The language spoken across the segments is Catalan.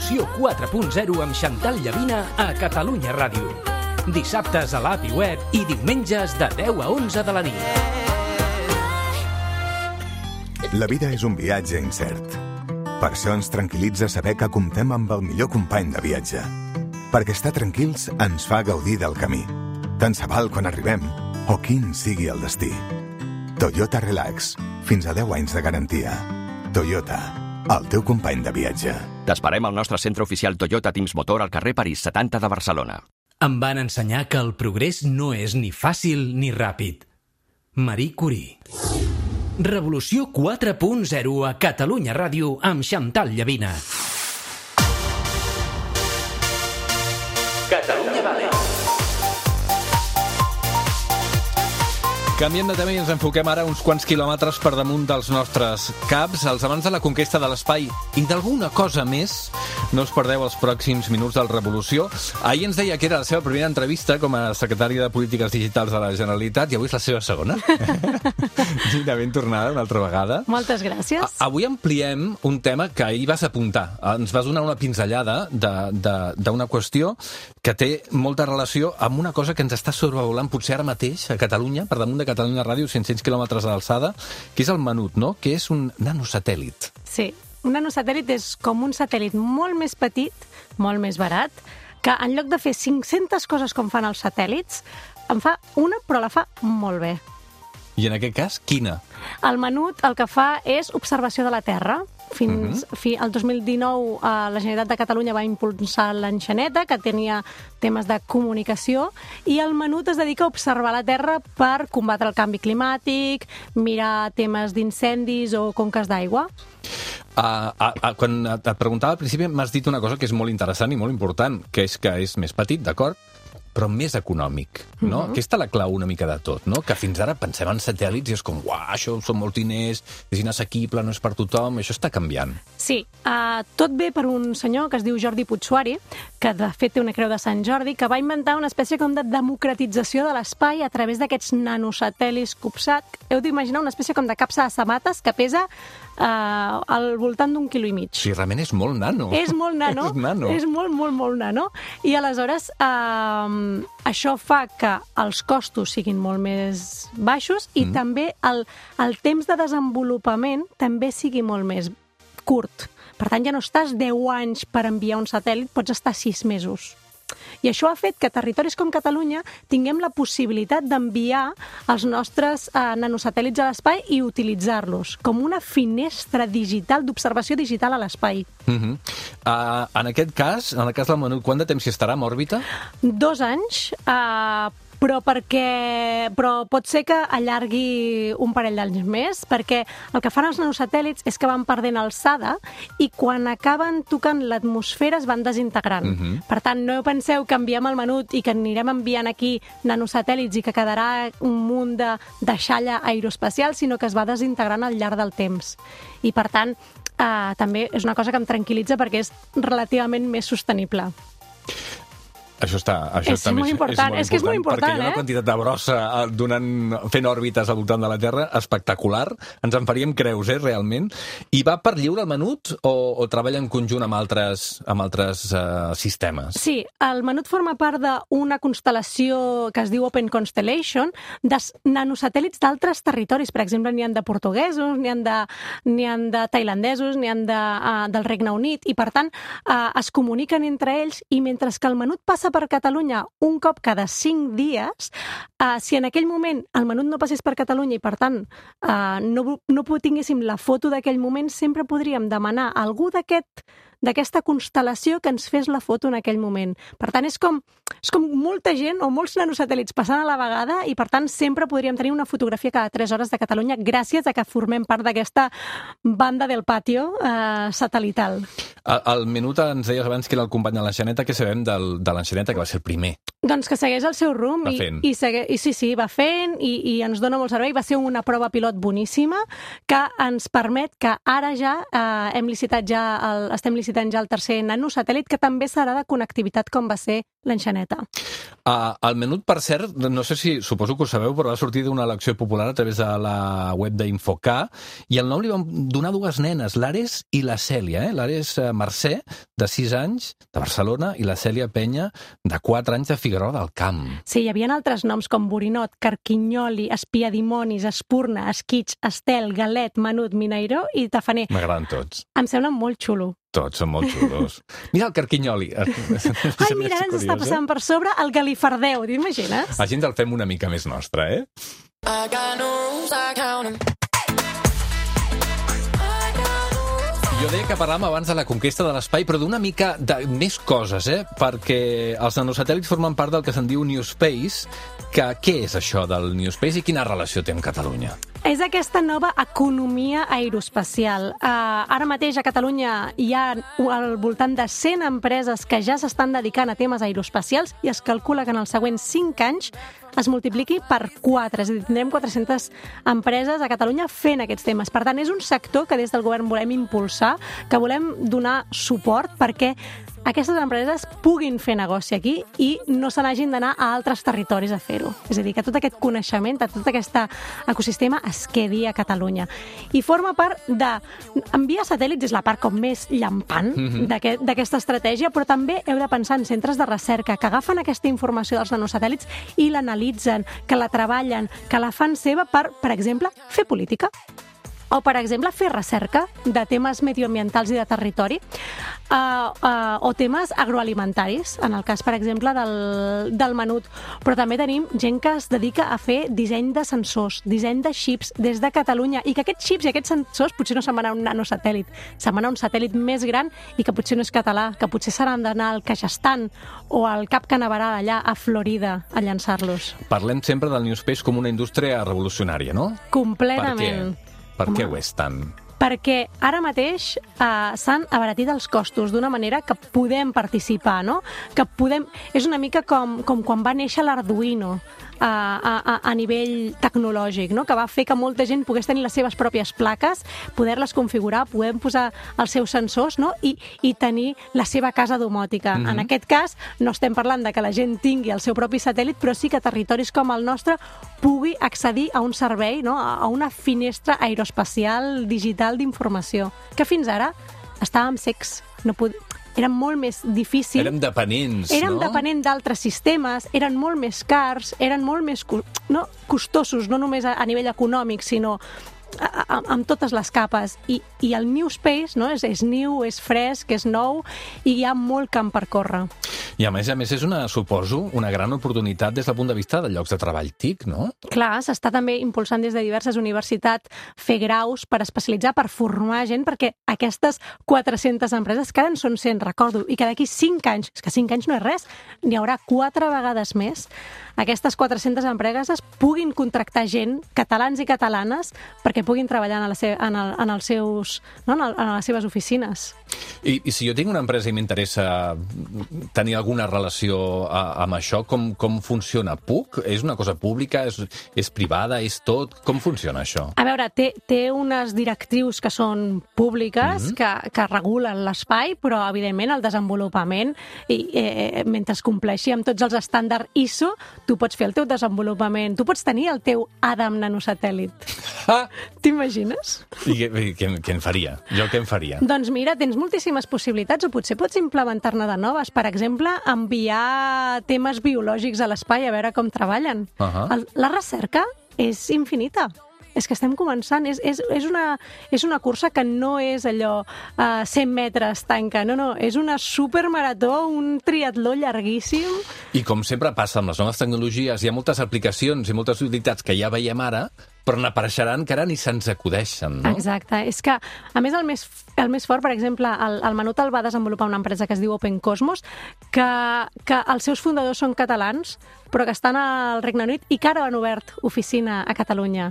Revolució 4.0 amb Xantal Llavina a Catalunya Ràdio. Dissabtes a l'API web i diumenges de 10 a 11 de la nit. La vida és un viatge incert. Per això ens tranquil·litza saber que comptem amb el millor company de viatge. Perquè estar tranquils ens fa gaudir del camí. Tant se val quan arribem o quin sigui el destí. Toyota Relax. Fins a 10 anys de garantia. Toyota. El teu company de viatge. T'esperem al nostre centre oficial Toyota Teams Motor al carrer París 70 de Barcelona. Em van ensenyar que el progrés no és ni fàcil ni ràpid. Marie Curie. Revolució 4.0 a Catalunya Ràdio amb Xantal Llavina. Catalunya Vale. Canviem de tema i ens enfoquem ara uns quants quilòmetres per damunt dels nostres caps, els amants de la conquesta de l'espai i d'alguna cosa més. No us perdeu els pròxims minuts del Revolució. Ahir ens deia que era la seva primera entrevista com a secretària de Polítiques Digitals de la Generalitat i avui és la seva segona. Gina, ben tornada una altra vegada. Moltes gràcies. A avui ampliem un tema que ahir vas apuntar. Ens vas donar una pinzellada d'una qüestió que té molta relació amb una cosa que ens està sobrevolant potser ara mateix a Catalunya, per damunt de Catalunya Ràdio, 500 quilòmetres d'alçada, que és el Menut, no? que és un nanosatèl·lit. Sí, un nanosatèl·lit és com un satèl·lit molt més petit, molt més barat, que en lloc de fer 500 coses com fan els satèl·lits, en fa una, però la fa molt bé. I en aquest cas, quina? El Menut el que fa és observació de la Terra. Fins uh -huh. fi, el 2019 eh, la Generalitat de Catalunya va impulsar l'enxaneta, que tenia temes de comunicació, i el Menut es dedica a observar la Terra per combatre el canvi climàtic, mirar temes d'incendis o conques d'aigua. Uh, uh, uh, quan et preguntava al principi m'has dit una cosa que és molt interessant i molt important, que és que és més petit, d'acord? Però més econòmic, no? Uh -huh. Aquesta la clau una mica de tot, no? Que fins ara pensem en satèl·lits i és com, uah, això són molts diners, és inassequible, no és per tothom, això està canviant. Sí, uh, tot ve per un senyor que es diu Jordi Puigsuari, que de fet té una creu de Sant Jordi, que va inventar una espècie com de democratització de l'espai a través d'aquests nanosatèl·lits CubeSat. Heu d'imaginar una espècie com de capsa de sabates que pesa uh, al voltant d'un quilo i mig. Sí, realment és molt nano. És molt nano. és nano. És molt, molt, molt nano. I aleshores uh, això fa que els costos siguin molt més baixos i mm. també el, el temps de desenvolupament també sigui molt més curt. Per tant, ja no estàs 10 anys per enviar un satèl·lit, pots estar 6 mesos. I això ha fet que territoris com Catalunya tinguem la possibilitat d'enviar els nostres eh, nanosatèl·lits a l'espai i utilitzar-los com una finestra digital, d'observació digital a l'espai. Uh -huh. uh, en aquest cas, en el cas del Menut, quant de temps hi estarà en òrbita? Dos anys, uh, però perquè però pot ser que allargui un parell d'anys més, perquè el que fan els nanosatèl·lits és que van perdent alçada i quan acaben tocant l'atmosfera es van desintegrant. Uh -huh. Per tant, no penseu que enviem el menut i que anirem enviant aquí nanosatèl·lits i que quedarà un munt de, de xalla aeroespacial, sinó que es va desintegrant al llarg del temps. I, per tant, eh, també és una cosa que em tranquil·litza perquè és relativament més sostenible. Això està... Això és també molt important, és, és, és que és molt important, perquè hi ha una eh? quantitat de brossa eh, donant, fent òrbites al voltant de la Terra espectacular. Ens en faríem creus, eh, realment. I va per lliure el menut o, o treballa en conjunt amb altres, amb altres uh, sistemes? Sí, el menut forma part d'una constel·lació que es diu Open Constellation de nanosatèl·lits d'altres territoris. Per exemple, n'hi han de portuguesos, n'hi han de, han de tailandesos, n'hi han de, uh, del Regne Unit, i per tant uh, es comuniquen entre ells i mentre que el menut passa per Catalunya un cop cada cinc dies, eh, si en aquell moment el menut no passés per Catalunya i, per tant, eh, no, no tinguéssim la foto d'aquell moment, sempre podríem demanar a algú d'aquest d'aquesta constel·lació que ens fes la foto en aquell moment. Per tant, és com, és com molta gent o molts nanosatèl·lits passant a la vegada i, per tant, sempre podríem tenir una fotografia cada 3 hores de Catalunya gràcies a que formem part d'aquesta banda del patio eh, satelital. El, el Minut ens deies abans que era el company de l'enxaneta. Què sabem del, de l'enxaneta, que va ser el primer? Doncs que segueix el seu rumb Va i, i, segue, i sí, sí, va fent i, i ens dona molt servei. Va ser una prova pilot boníssima que ens permet que ara ja eh, hem licitat ja el, estem licitant ja el tercer nanosatèl·lit que també serà de connectivitat com va ser l'enxaneta. Uh, el menut, per cert, no sé si, suposo que ho sabeu, però va sortir d'una elecció popular a través de la web d'Infocà, i el nom li van donar dues nenes, l'Ares i la Cèlia. Eh? L'Ares eh, Mercè, de 6 anys, de Barcelona, i la Cèlia Penya, de 4 anys, de Figueroa del Camp. Sí, hi havia altres noms com Borinot, Carquinyoli, Espiadimonis, Espurna, Esquig, Estel, Galet, Menut, Minairó i Tafaner. M'agraden tots. Em sembla molt xulo. Tots són molt xulos. Mira el Carquinyoli. Ai, mira, ens està passant per sobre el galifardeu, t'imagines? Així ens el fem una mica més nostre, eh? I got no rules, I count 'em. Jo deia que parlàvem abans de la conquesta de l'espai, però d'una mica de més coses, eh? Perquè els nanosatèl·lits formen part del que se'n diu New Space, que què és això del New Space i quina relació té amb Catalunya? És aquesta nova economia aeroespacial. Uh, ara mateix a Catalunya hi ha al voltant de 100 empreses que ja s'estan dedicant a temes aeroespacials i es calcula que en els següents 5 anys es multipliqui per 4, és a dir, tindrem 400 empreses a Catalunya fent aquests temes. Per tant, és un sector que des del govern volem impulsar, que volem donar suport perquè aquestes empreses puguin fer negoci aquí i no se n'hagin d'anar a altres territoris a fer-ho. És a dir, que tot aquest coneixement, tot aquest ecosistema es quedi a Catalunya. I forma part de... Enviar satèl·lits és la part com més llampant d'aquest- d'aquesta estratègia, però també heu de pensar en centres de recerca que agafen aquesta informació dels nanosatèl·lits i l'analitzen, que la treballen, que la fan seva per, per exemple, fer política o, per exemple, fer recerca de temes medioambientals i de territori, uh, uh, o temes agroalimentaris, en el cas, per exemple, del, del menut. Però també tenim gent que es dedica a fer disseny de sensors, disseny de xips des de Catalunya, i que aquests xips i aquests sensors potser no se'n van a un nanosatèl·lit, se'n van a un satèl·lit més gran i que potser no és català, que potser s'han d'anar al Kazakhstan o al Cap Canaveral allà a Florida a llançar-los. Parlem sempre del New Space com una indústria revolucionària, no? Completament. Per? Per què ho és tant? perquè ara mateix eh, s'han abaratit els costos d'una manera que podem participar, no? Que podem... És una mica com, com quan va néixer l'Arduino a, a, a, nivell tecnològic, no? que va fer que molta gent pogués tenir les seves pròpies plaques, poder-les configurar, poder posar els seus sensors no? I, i tenir la seva casa domòtica. Mm -hmm. En aquest cas, no estem parlant de que la gent tingui el seu propi satèl·lit, però sí que territoris com el nostre pugui accedir a un servei, no? a a una finestra aeroespacial digital d'informació, que fins ara estàvem secs. No pod... Era molt més difícil. Érem dependents, Érem no? depenent d'altres sistemes, eren molt més cars, eren molt més no, costosos, no només a, a nivell econòmic, sinó a, a, amb totes les capes. I, i el New Space no? és, és new, és fresc, és nou, i hi ha molt camp per córrer. I a més a més és una, suposo, una gran oportunitat des del punt de vista de llocs de treball TIC, no? Clar, s'està també impulsant des de diverses universitats fer graus per especialitzar, per formar gent, perquè aquestes 400 empreses, que ara en són 100, recordo, i que d'aquí 5 anys, és que 5 anys no és res, n'hi haurà 4 vegades més, aquestes 400 empreses puguin contractar gent, catalans i catalanes, perquè puguin treballar en, la se en, el, en, els seus, no? en, el, en les seves oficines. I, I si jo tinc una empresa i m'interessa tenir alguna relació a, amb això, com, com funciona? Puc? És una cosa pública? És, és privada? És tot? Com funciona això? A veure, té, té unes directrius que són públiques, que, que regulen l'espai, però, evidentment, el desenvolupament, i, eh, mentre es compleixi amb tots els estàndards ISO, tu pots fer el teu desenvolupament, tu pots tenir el teu Adam nanosatèl·lit. Ah! T'imagines? I i què, què en faria? Jo què en faria? Doncs mira, tens moltíssimes possibilitats, o potser pots implementar-ne de noves. Per exemple, enviar temes biològics a l'espai a veure com treballen. Ahà. El, la recerca és infinita. És que estem començant, és, és, és, una, és una cursa que no és allò uh, 100 metres tanca, no, no, és una supermarató, un triatló llarguíssim. I com sempre passa amb les noves tecnologies, hi ha moltes aplicacions i moltes utilitats que ja veiem ara, però n'apareixeran que ara ni se'ns acudeixen, no? Exacte. És que, a més, el més, el més fort, per exemple, el, el Menut el va desenvolupar una empresa que es diu Open Cosmos, que, que els seus fundadors són catalans, però que estan al Regne Unit i que ara han obert oficina a Catalunya.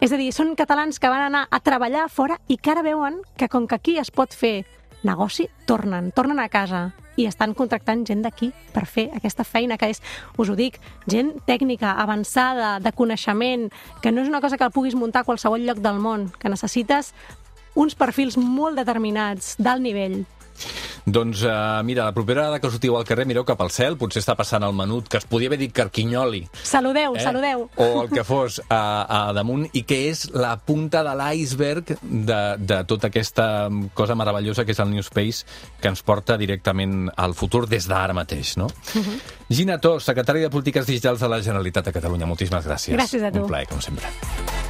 És a dir, són catalans que van anar a treballar fora i que ara veuen que com que aquí es pot fer negoci, tornen, tornen a casa i estan contractant gent d'aquí per fer aquesta feina que és, us ho dic, gent tècnica, avançada, de coneixement, que no és una cosa que puguis muntar a qualsevol lloc del món, que necessites uns perfils molt determinats, d'alt nivell. Doncs uh, mira, la propera vegada que sortiu al carrer, mireu cap al cel, potser està passant el menut, que es podia haver dit carquinyoli, Saludeu, saludeu. o el que fos a, a damunt, i que és la punta de l'iceberg de, de tota aquesta cosa meravellosa que és el New Space, que ens porta directament al futur des d'ara mateix, no? Gina Tos, secretària de Polítiques Digitals de la Generalitat de Catalunya, moltíssimes gràcies. Gràcies a tu. Un plaer, com sempre.